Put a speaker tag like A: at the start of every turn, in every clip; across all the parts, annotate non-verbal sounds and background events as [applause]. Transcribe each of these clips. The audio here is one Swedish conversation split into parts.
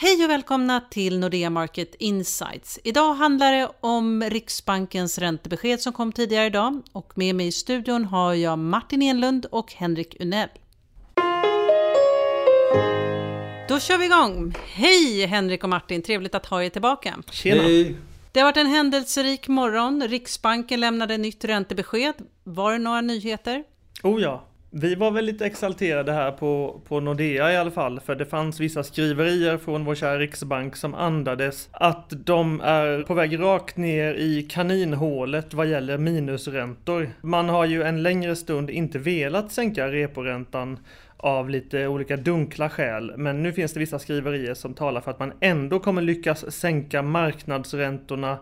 A: Hej och välkomna till Nordea Market Insights. Idag handlar det om Riksbankens räntebesked som kom tidigare idag och med mig i studion har jag Martin Enlund och Henrik Unell. Då kör vi igång! Hej Henrik och Martin, trevligt att ha er tillbaka.
B: Tjena!
C: Hej.
A: Det har varit en händelserik morgon. Riksbanken lämnade nytt räntebesked. Var det några nyheter?
B: Oh ja, vi var väl lite exalterade här på, på Nordea i alla fall, för det fanns vissa skriverier från vår kära Riksbank som andades att de är på väg rakt ner i kaninhålet vad gäller minusräntor. Man har ju en längre stund inte velat sänka reporäntan av lite olika dunkla skäl. Men nu finns det vissa skriverier som talar för att man ändå kommer lyckas sänka marknadsräntorna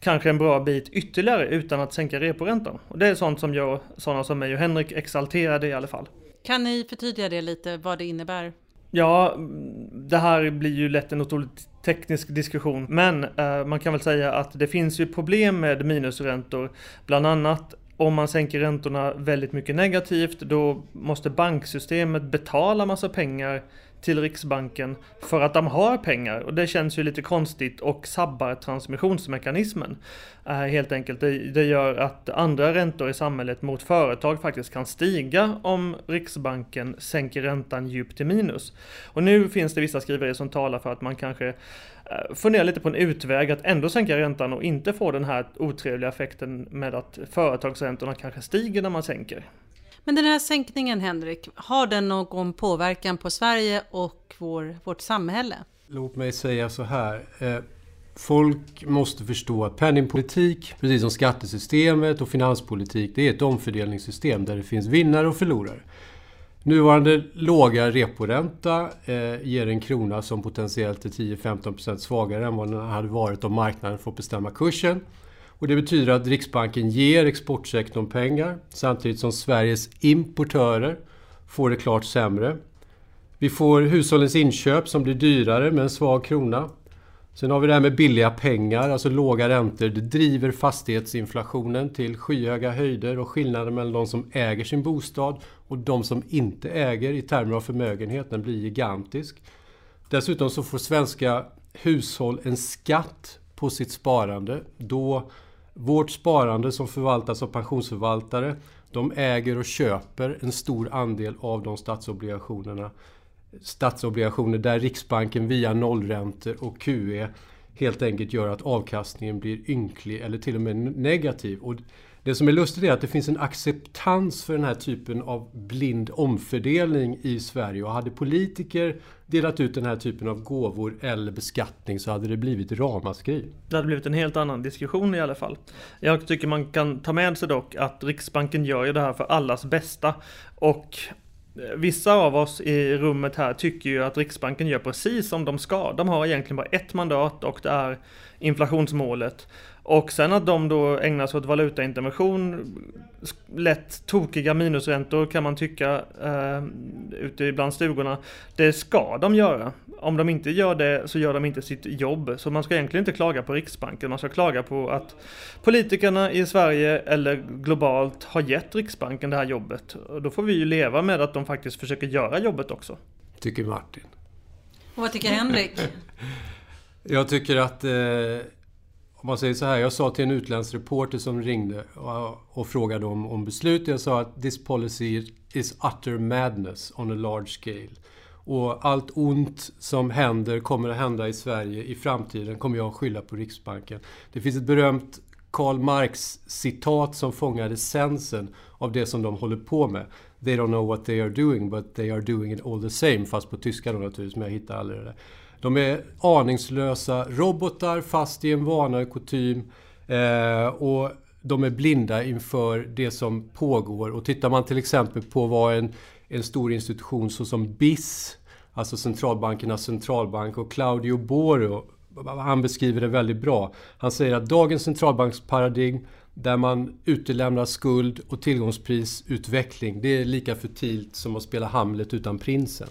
B: kanske en bra bit ytterligare utan att sänka reporäntan. Och det är sånt som gör sådana som mig och Henrik exalterade i alla fall.
A: Kan ni förtydliga det lite, vad det innebär?
B: Ja, det här blir ju lätt en otroligt teknisk diskussion, men eh, man kan väl säga att det finns ju problem med minusräntor, bland annat om man sänker räntorna väldigt mycket negativt, då måste banksystemet betala massa pengar till Riksbanken för att de har pengar. Och det känns ju lite konstigt och sabbar transmissionsmekanismen. Eh, helt enkelt. Det, det, gör att andra räntor i samhället mot företag faktiskt kan stiga om Riksbanken sänker räntan djupt till minus. Och nu finns det vissa skriverier som talar för att man kanske eh, funderar lite på en utväg att ändå sänka räntan och inte få den här otrevliga effekten med att företagsräntorna kanske stiger när man sänker.
A: Men den här sänkningen, Henrik, har den någon påverkan på Sverige och vår, vårt samhälle?
C: Låt mig säga så här. Eh, folk måste förstå att penningpolitik, precis som skattesystemet och finanspolitik, det är ett omfördelningssystem där det finns vinnare och förlorare. Nuvarande låga reporänta eh, ger en krona som potentiellt är 10-15% svagare än vad den hade varit om marknaden får bestämma kursen. Och det betyder att Riksbanken ger exportsektorn pengar samtidigt som Sveriges importörer får det klart sämre. Vi får hushållens inköp som blir dyrare med en svag krona. Sen har vi det här med billiga pengar, alltså låga räntor. Det driver fastighetsinflationen till skyhöga höjder och skillnaden mellan de som äger sin bostad och de som inte äger i termer av förmögenhet, blir gigantisk. Dessutom så får svenska hushåll en skatt på sitt sparande. Då vårt sparande som förvaltas av pensionsförvaltare, de äger och köper en stor andel av de statsobligationerna. Statsobligationer där Riksbanken via nollräntor och QE helt enkelt gör att avkastningen blir ynklig eller till och med negativ. Och det som är lustigt är att det finns en acceptans för den här typen av blind omfördelning i Sverige. Och hade politiker delat ut den här typen av gåvor eller beskattning så hade det blivit ramaskri.
B: Det hade blivit en helt annan diskussion i alla fall. Jag tycker man kan ta med sig dock att Riksbanken gör ju det här för allas bästa. Och eh, Vissa av oss i rummet här tycker ju att Riksbanken gör precis som de ska. De har egentligen bara ett mandat och det är inflationsmålet. Och sen att de då ägnar sig åt valutaintervention, lätt tokiga minusräntor kan man tycka eh, ute bland stugorna. Det ska de göra. Om de inte gör det så gör de inte sitt jobb. Så man ska egentligen inte klaga på Riksbanken, man ska klaga på att politikerna i Sverige eller globalt har gett Riksbanken det här jobbet. Och då får vi ju leva med att de faktiskt försöker göra jobbet också.
C: Tycker Martin.
A: Och vad tycker Henrik? [laughs]
C: Jag tycker att eh om man säger så här, jag sa till en utländsk reporter som ringde och, och frågade om, om beslut. Jag sa att this policy is utter madness on a large scale. Och allt ont som händer, kommer att hända i Sverige i framtiden, kommer jag att skylla på Riksbanken. Det finns ett berömt Karl Marx citat som fångar essensen av det som de håller på med. They don't know what they are doing, but they are doing it all the same. Fast på tyska då naturligtvis, men jag hittar aldrig det där. De är aningslösa robotar fast i en vana och kutym. Eh, och de är blinda inför det som pågår. Och tittar man till exempel på vad en, en stor institution såsom BIS, alltså centralbankernas centralbank, och Claudio Boro, han beskriver det väldigt bra. Han säger att dagens centralbanksparadigm där man utelämnar skuld och tillgångsprisutveckling, det är lika futilt som att spela Hamlet utan prinsen.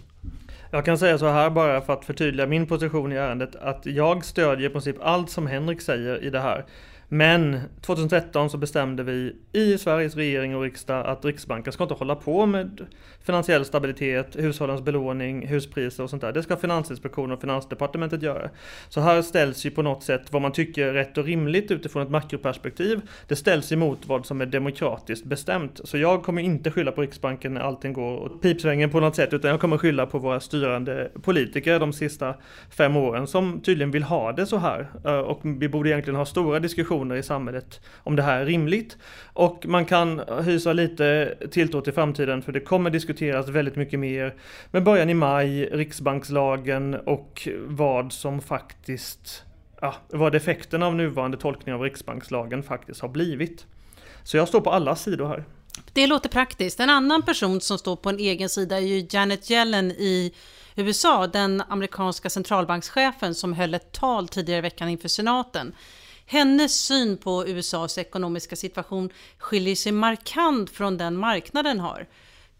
B: Jag kan säga så här bara för att förtydliga min position i ärendet att jag stödjer i princip allt som Henrik säger i det här. Men 2013 så bestämde vi i Sveriges regering och riksdag att Riksbanken ska inte hålla på med finansiell stabilitet, hushållens belåning, huspriser och sånt där. Det ska Finansinspektionen och Finansdepartementet göra. Så här ställs ju på något sätt vad man tycker är rätt och rimligt utifrån ett makroperspektiv. Det ställs emot vad som är demokratiskt bestämt. Så jag kommer inte skylla på Riksbanken när allting går åt pipsvängen på något sätt, utan jag kommer skylla på våra styrande politiker de sista fem åren som tydligen vill ha det så här. Eh, och vi borde egentligen ha stora diskussioner i samhället om det här är rimligt. Och man kan hysa lite tilltro till framtiden för det kommer diskuteras väldigt mycket mer med början i maj, riksbankslagen och vad som faktiskt ja, vad effekten av nuvarande tolkning av riksbankslagen faktiskt har blivit. Så jag står på alla sidor här.
A: Det låter praktiskt. En annan person som står på en egen sida är ju Janet Yellen i USA, den amerikanska centralbankschefen som höll ett tal tidigare i veckan inför senaten. Hennes syn på USAs ekonomiska situation skiljer sig markant från den marknaden har.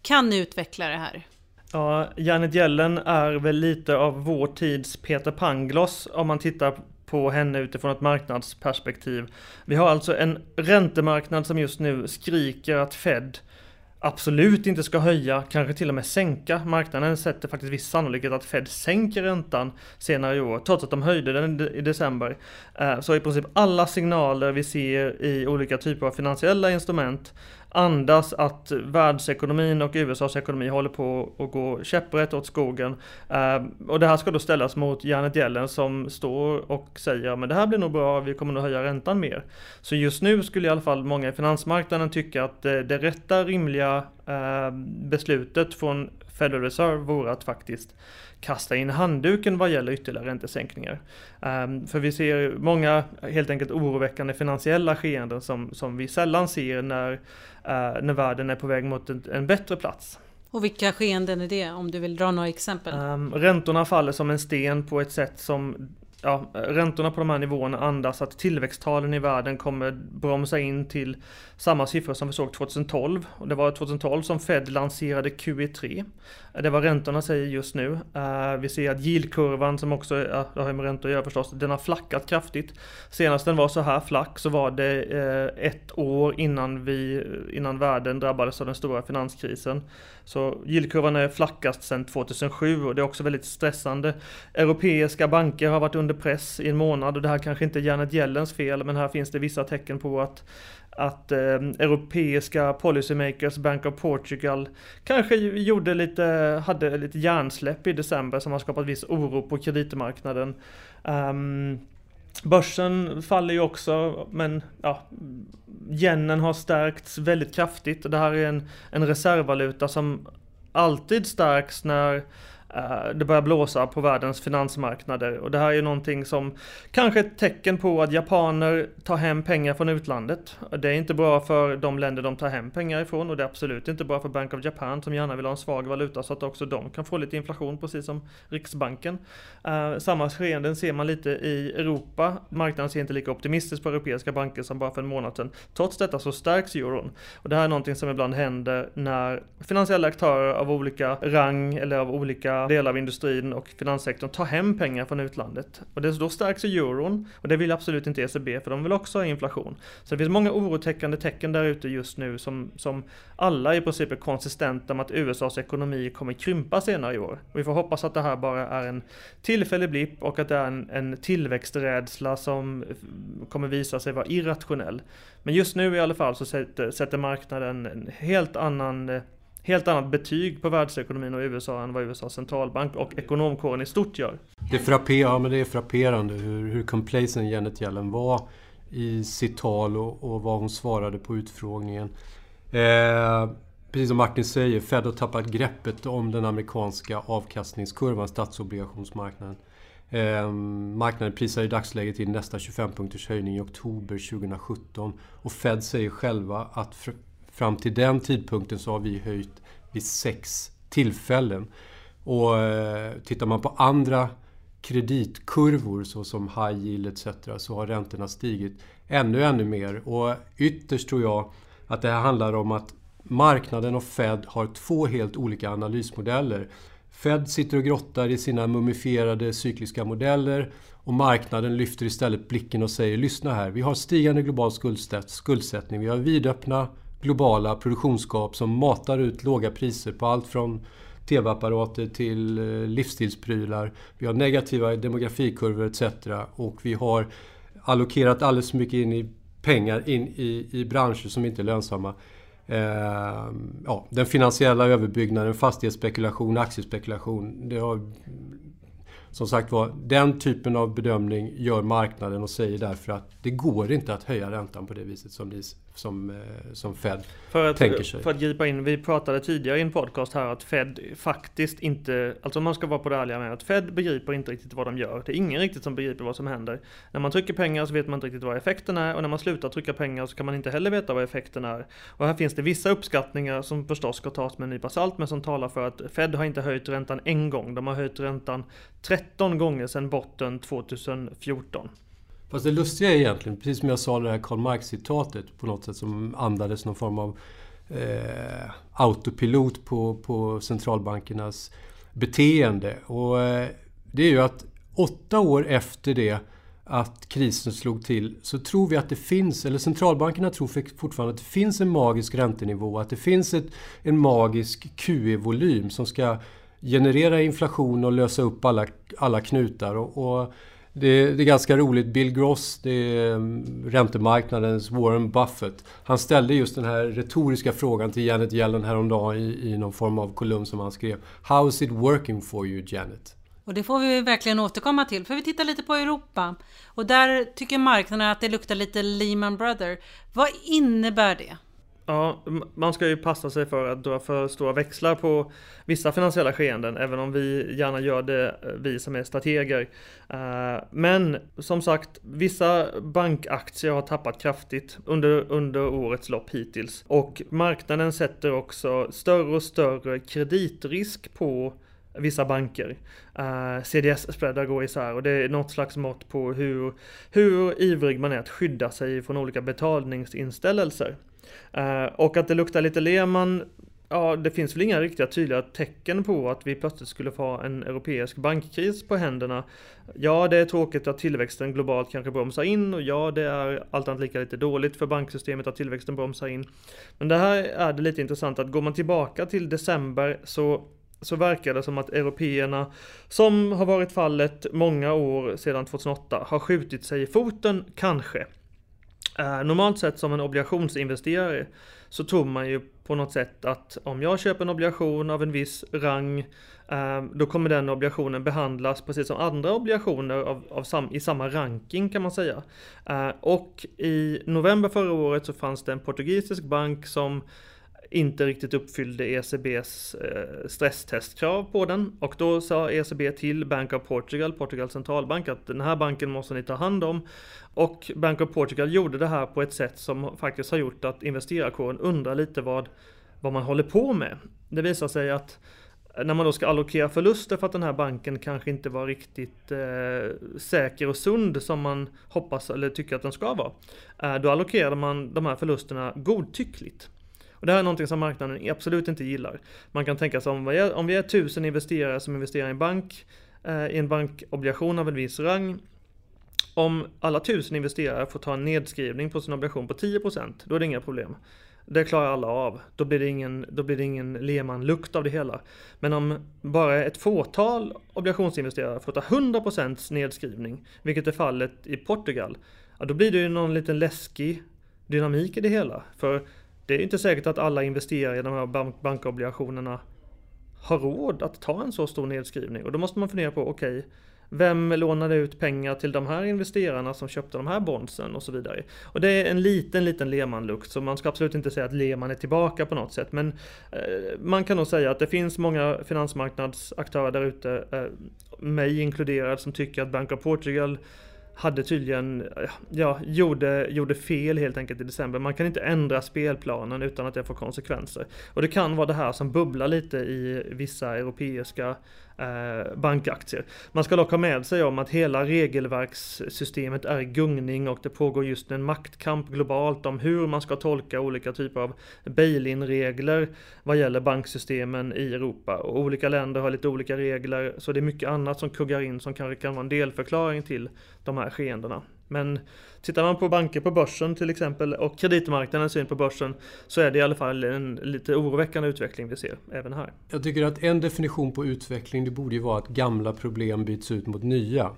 A: Kan ni utveckla det här?
B: Ja, Janet Yellen är väl lite av vår tids Peter Pangloss om man tittar på henne utifrån ett marknadsperspektiv. Vi har alltså en räntemarknad som just nu skriker att Fed absolut inte ska höja, kanske till och med sänka. Marknaden sätter faktiskt viss sannolikhet att Fed sänker räntan senare i år, trots att de höjde den i december. Eh, så i princip alla signaler vi ser i olika typer av finansiella instrument andas att världsekonomin och USAs ekonomi håller på att gå käpprätt åt skogen. Ehm, och det här ska då ställas mot Janet Yellen som står och säger men det här blir nog bra, vi kommer nog höja räntan mer. Så just nu skulle i alla fall många i finansmarknaden tycka att eh, det, rätta rimliga ehm, beslutet från Federal Reserve vore att faktiskt kasta in handduken vad gäller ytterligare räntesänkningar. Um, för vi ser många helt enkelt oroväckande finansiella skeenden som, som vi sällan ser när, uh, när världen är på väg mot en, en, bättre plats.
A: Och vilka skeenden är det om du vill dra några exempel? Um,
B: räntorna faller som en sten på ett sätt som ja, räntorna på de här nivåerna andas att tillväxttalen i världen kommer bromsa in till samma siffror som vi såg 2012. Och det var 2012 som Fed lanserade QE3. Det var räntorna säger just nu. Eh, vi ser att yieldkurvan som också ja, det har med räntor att göra förstås, den har flackat kraftigt. Senast den var så här flack så var det eh, ett år innan, vi, innan världen drabbades av den stora finanskrisen. Så yieldkurvan är flackast sedan 2007 och det är också väldigt stressande. Europeiska banker har varit under press i en månad och det här kanske inte är Janet Yellens fel men här finns det vissa tecken på att att eh, europeiska policymakers, Bank of Portugal, kanske gjorde lite, hade lite hjärnsläpp i december som har skapat viss oro på kreditmarknaden. Um, Börsen faller ju också, men ja, yenen har stärkts väldigt kraftigt. och Det här är en, en reservvaluta som alltid stärks när Eh, det börjar blåsa på världens finansmarknader och det här är någonting som kanske är ett tecken på att japaner tar hem pengar från utlandet. Det är inte bra för de länder de tar hem pengar ifrån och det är absolut inte bra för Bank of Japan som gärna vill ha en svag valuta så att också de kan få lite inflation precis som Riksbanken. Eh, samma skeenden ser man lite i Europa. Marknaden ser inte lika optimistiskt på europeiska banker som bara för en månad sedan. Trots detta så stärks euron. Och det här är någonting som ibland händer när finansiella aktörer av olika rang eller av olika delar av industrin och finanssektorn ta hem pengar från utlandet. Och det, då stärks euron och det vill absolut inte ECB för de vill också ha inflation. Så det finns många orotäckande tecken där ute just nu som, som alla i princip är konsistenta med att USAs ekonomi kommer krympa senare i år. Och vi får hoppas att det här bara är en tillfällig blipp och att det är en, en tillväxträdsla som kommer visa sig vara irrationell. Men just nu i alla fall så sätter, sätter marknaden en helt annan eh, helt annat betyg på världsekonomin och USA än vad USAs centralbank och ekonomkåren i stort gör.
C: Det är, frapper, ja, men det är frapperande hur, hur complacent Janet Yellen var i sitt tal och, och vad hon svarade på utfrågningen. Eh, precis som Martin säger, Fed har tappat greppet om den amerikanska avkastningskurvan, statsobligationsmarknaden. Eh, marknaden prisar i dagsläget in nästa 25 punkters höjning i oktober 2017 och Fed säger själva att Fram till den tidpunkten så har vi höjt vid sex tillfällen. Och eh, tittar man på andra kreditkurvor såsom high yield etc. så har räntorna stigit ännu, ännu mer. Och ytterst tror jag att det här handlar om att marknaden och Fed har två helt olika analysmodeller. Fed sitter och grottar i sina mumifierade cykliska modeller och marknaden lyfter istället blicken och säger lyssna här, vi har stigande global skuldsättning, vi har vidöppna globala produktionsgap som matar ut låga priser på allt från TV-apparater till eh, livsstilsprylar. Vi har negativa demografikurvor etc. Och vi har allokerat alldeles för mycket in i pengar in i, i branscher som inte är lönsamma. Eh, ja, den finansiella överbyggnaden, fastighetsspekulation, aktiespekulation. Det har som sagt var, den typen av bedömning gör marknaden och säger därför att det går inte att höja räntan på det viset som, ni, som, eh, som Fed
B: för att,
C: tänker sig.
B: För att gripa in, vi pratade tidigare i en podcast här att Fed faktiskt inte, alltså man ska vara på det ärliga med att Fed begriper inte riktigt vad de gör. Det är ingen riktigt som begriper vad som händer. När man trycker pengar så vet man inte riktigt vad effekten är och när man slutar trycka pengar så kan man inte heller veta vad effekten är. Och här finns det vissa uppskattningar som förstås ska tas med en nypa salt men som talar för att Fed har inte höjt räntan en gång. De har höjt räntan 13 gånger sedan botten 2014.
C: Fast det lustiga är egentligen, precis som jag sa det här Karl Marx-citatet på något sätt som andades någon form av eh, autopilot på, på centralbankernas beteende. Och eh, det är ju att åtta år efter det att krisen slog till så tror vi att det finns, eller centralbankerna tror fortfarande att det finns en magisk räntenivå, att det finns ett, en magisk QE-volym som ska generera inflation och lösa upp alla, alla knutar. Och, och det, det, är ganska roligt. Bill Gross, det är mm, räntemarknadens Warren Buffett. Han ställde just den här retoriska frågan till Janet Yellen häromdagen i, i någon form av kolumn som han skrev. How is it working for you Janet?
A: Och det får vi verkligen återkomma till, för vi tittar lite på Europa. Och där tycker marknaden att det luktar lite Lehman Brothers. Vad innebär det?
B: Ja, man ska ju passa sig för att dra för stora växlar på vissa finansiella skeenden, även om vi gärna gör det, eh, vi som är strateger. Eh, men som sagt, vissa bankaktier har tappat kraftigt under, under årets lopp hittills. Och marknaden sätter också större och större kreditrisk på vissa banker. Eh, uh, CDS-spreadar går isär och det är något slags mått på hur, hur ivrig man är att skydda sig från olika betalningsinställelser. Eh, och att det luktar lite Lehman, ja det finns väl inga riktiga tydliga tecken på att vi plötsligt skulle få en europeisk bankkris på händerna. Ja, det är tråkigt att tillväxten globalt kanske bromsar in och ja, det är allt annat lika lite dåligt för banksystemet att tillväxten bromsar in. Men det här är det lite intressant att går man tillbaka till december så så verkar det som att européerna, som har varit fallet många år sedan 2008, har skjutit sig i foten, kanske. Eh, normalt sett som en obligationsinvesterare så tror man ju på något sätt att om jag köper en obligation av en viss rang eh, då kommer den obligationen behandlas precis som andra obligationer av, av sam, i samma ranking kan man säga. Eh, och i november förra året så fanns det en portugisisk bank som inte riktigt uppfyllde ECBs eh, stresstestkrav på den. Och då sa ECB till Bank of Portugal, Portugals centralbank, att den här banken måste ni ta hand om. Och Bank of Portugal gjorde det här på ett sätt som faktiskt har gjort att investerarkåren undrar lite vad, vad man håller på med. Det visar sig att när man då ska allokera förluster för att den här banken kanske inte var riktigt eh, säker och sund som man hoppas eller tycker att den ska vara. Eh, då allokerade man de här förlusterna godtyckligt. Och det här är någonting som marknaden absolut inte gillar. Man kan tänka sig om vi är, om vi är tusen investerare som investerar i en bank, eh, i en bankobligation av en viss rang. Om alla tusen investerare får ta en nedskrivning på sin obligation på 10% då är det inga problem. Det klarar alla av. Då blir det ingen, då blir det ingen Lehman-lukt av det hela. Men om bara ett fåtal obligationsinvesterare får ta 100% nedskrivning, vilket är fallet i Portugal, ja, då blir det ju någon liten läskig dynamik i det hela. För det är inte säkert att alla investerare i de här bank bankobligationerna har råd att ta en så stor nedskrivning. Och då måste man fundera på, okej, okay, vem lånade ut pengar till de här investerarna som köpte de här bondsen och så vidare. Och det är en liten, liten Lehman-lukt, så man ska absolut inte säga att Lehman är tillbaka på något sätt. Men eh, man kan nog säga att det finns många finansmarknadsaktörer där ute, eh, mig inkluderad, som tycker att Bank of Portugal hade tydligen, ja, gjorde, gjorde fel helt enkelt i december. Man kan inte ändra spelplanen utan att det får konsekvenser. Och det kan vara det här som bubblar lite i vissa europeiska Eh, bankaktier. Man ska dock ha med sig om att hela regelverkssystemet är i gungning och det pågår just en maktkamp globalt om hur man ska tolka olika typer av bail-in-regler vad gäller banksystemen i Europa. Och olika länder har lite olika regler så det är mycket annat som kuggar in som kanske kan vara en delförklaring till de här skeendena. Men tittar man på banker på börsen till exempel och kreditmarknadens syn på börsen så är det i alla fall en lite oroväckande utveckling vi ser även här.
C: Jag tycker att en definition på utveckling det borde ju vara att gamla problem byts ut mot nya.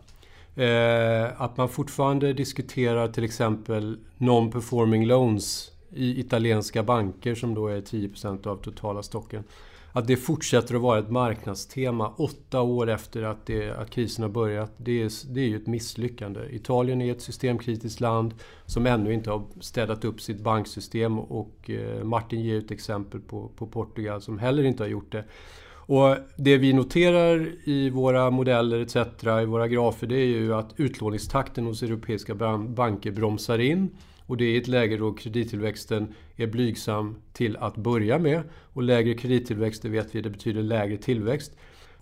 C: Eh, att man fortfarande diskuterar till exempel non-performing loans i italienska banker som då är 10% av totala stocken att det fortsätter att vara ett marknadstema åtta år efter att, det, att krisen har börjat. Det är, det är ju ett misslyckande. Italien är ett systemkritiskt land som ännu inte har städat upp sitt banksystem och eh, Martin ger ett exempel på, på Portugal som heller inte har gjort det. Och det vi noterar i våra modeller etc. i våra grafer det är ju att utlåningstakten hos europeiska banker bromsar in. Och det är ett läge då kredittillväxten är blygsam till att börja med. Och lägre kredittillväxt, det vet vi, det betyder lägre tillväxt.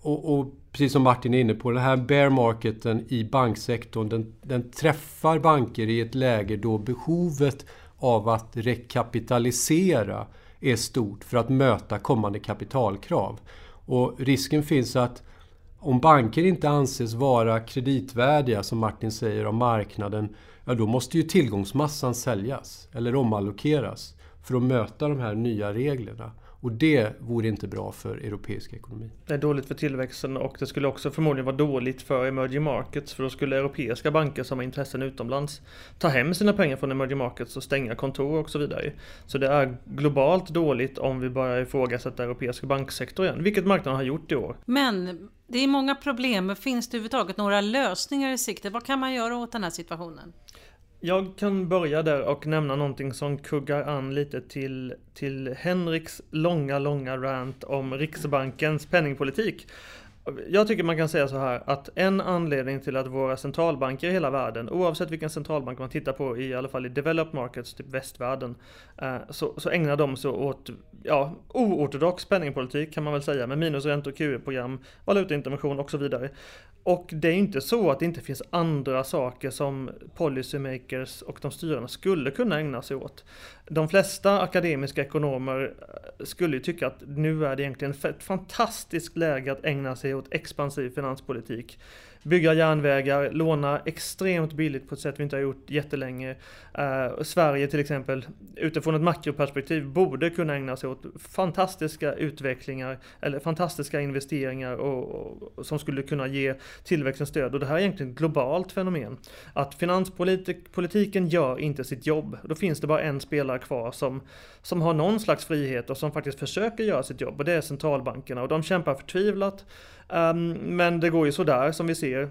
C: Och, och, precis som Martin är inne på, den här bear marketen i banksektorn, den, den träffar banker i ett läge då behovet av att rekapitalisera är stort för att möta kommande kapitalkrav. Och risken finns att om banker inte anses vara kreditvärdiga, som Martin säger, av marknaden, ja då måste ju tillgångsmassan säljas eller omallokeras för att möta de här nya reglerna. Och det vore inte bra för europeisk ekonomi.
B: Det är dåligt för tillväxten och det skulle också förmodligen vara dåligt för emerging markets för då skulle europeiska banker som har intressen utomlands ta hem sina pengar från emerging markets och stänga kontor och så vidare. Så det är globalt dåligt om vi börjar ifrågasätta europeisk banksektor igen, vilket marknaden har gjort i år.
A: Men det är många problem, men finns det överhuvudtaget några lösningar i sikte? Vad kan man göra åt den här situationen?
B: Jag kan börja där och nämna någonting som kuggar an lite till, till Henriks långa, långa rant om Riksbankens penningpolitik. Jag tycker man kan säga så här att en anledning till att våra centralbanker i hela världen, oavsett vilken centralbank man tittar på, i alla fall i developed markets, typ västvärlden, eh, så, så ägnar de sig åt ja, oortodox penningpolitik kan man väl säga, med minusräntor, QE-program, valutaintervention och så vidare. Och det är inte så att det inte finns andra saker som policymakers och de styrande skulle kunna ägna sig åt. De flesta akademiska ekonomer skulle ju tycka att nu är det egentligen ett fantastiskt läge att ägna sig åt expansiv finanspolitik bygga järnvägar, låna extremt billigt på ett sätt vi inte har gjort jättelänge. Eh, Sverige till exempel, utifrån ett makroperspektiv, borde kunna ägna sig åt fantastiska utvecklingar eller fantastiska investeringar och, och, som skulle kunna ge tillväxten stöd. Och det här är egentligen ett globalt fenomen. Att finanspolitiken gör inte sitt jobb. Då finns det bara en spelare kvar som, som har någon slags frihet och som faktiskt försöker göra sitt jobb och det är centralbankerna och de kämpar förtvivlat. Um, men det går ju sådär som vi ser.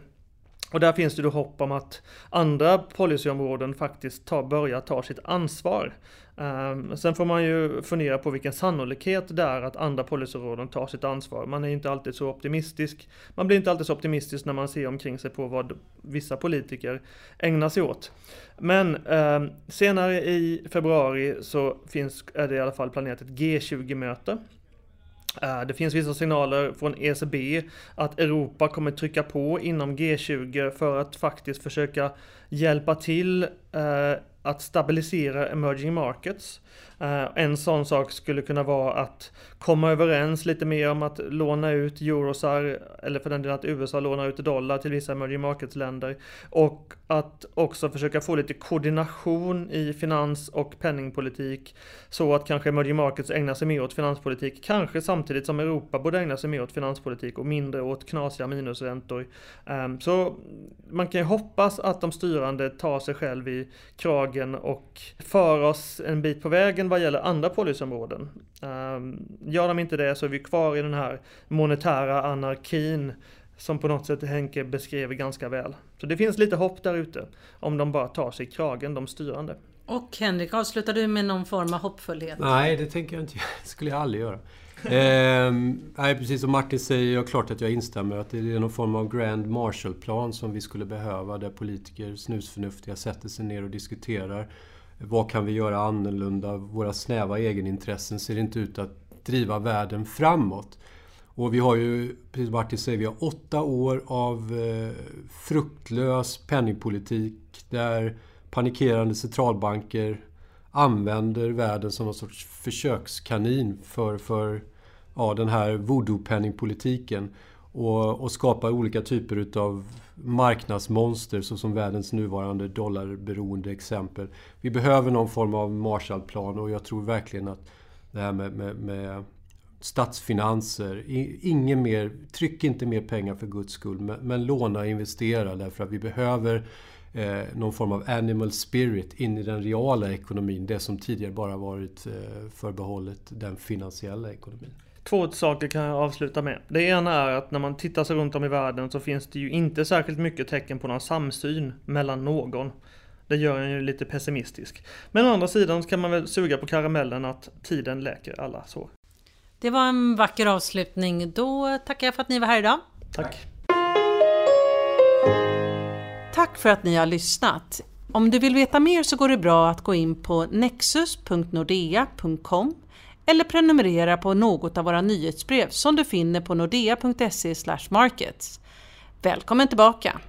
B: Och där finns det då hopp om att andra policyområden faktiskt tar, börjar ta sitt ansvar. Um, sen får man ju fundera på vilken sannolikhet det är att andra policyområden tar sitt ansvar. Man är inte alltid så optimistisk. Man blir inte alltid så optimistisk när man ser omkring sig på vad vissa politiker ägnar sig åt. Men um, senare i februari så finns, är det i alla fall planerat ett G20-möte Eh, det finns vissa signaler från ECB att Europa kommer trycka på inom G20 för att faktiskt försöka hjälpa till eh, att stabilisera emerging markets. Uh, en sån sak skulle kunna vara att komma överens lite mer om att låna ut eurosar, eller för den delen att USA lånar ut dollar till vissa emerging markets-länder. Och att också försöka få lite koordination i finans och penningpolitik. Så att kanske emerging markets ägnar sig mer åt finanspolitik, kanske samtidigt som Europa borde ägna sig mer åt finanspolitik och mindre åt knasiga minusräntor. Um, så man kan ju hoppas att de styrande tar sig själv i kragen och för oss en bit på vägen vad gäller andra policyområden. Um, gör de inte det så är vi kvar i den här monetära anarkin som på något sätt Henke beskrev ganska väl. Så det finns lite hopp där ute om de bara tar sig kragen, de styrande.
A: Och Henrik, avslutar du med någon form av hoppfullhet?
C: Nej, det tänker jag inte. [laughs] Det skulle jag aldrig göra eh, nej, precis som Martin säger, jag klart att jag instämmer att det är någon form av Grand Marshall-plan som vi skulle behöva där politiker, snusförnuftiga, sätter sig ner och diskuterar vad kan vi göra annorlunda? Våra snäva egenintressen ser inte ut att driva världen framåt. Och vi har ju, precis som Martin säger, vi har åtta år av eh, fruktlös penningpolitik där panikerande centralbanker använder världen som någon sorts försökskanin för, för ja, den här voodoo-penningpolitiken och, och skapar olika typer utav marknadsmonster såsom världens nuvarande dollarberoende exempel. Vi behöver någon form av Marshallplan och jag tror verkligen att det här med, med, med statsfinanser, ingen mer, tryck inte mer pengar för guds skull, men, men låna och investera därför att vi behöver eh, någon form av animal spirit in i den reala ekonomin. Det som tidigare bara varit eh, förbehållet den finansiella ekonomin.
B: Två saker kan jag avsluta med. Det ena är att när man tittar sig runt om i världen så finns det ju inte särskilt mycket tecken på någon samsyn mellan någon. Det gör en ju lite pessimistisk. Men å andra sidan så kan man väl suga på karamellen att tiden läker alla sår.
A: Det var en vacker avslutning. Då tackar jag för att ni var här idag.
B: Tack.
A: Tack för att ni har lyssnat. Om du vill veta mer så går det bra att gå in på nexus.nordea.com eller prenumerera på något av våra nyhetsbrev som du finner på nordea.se markets. Välkommen tillbaka!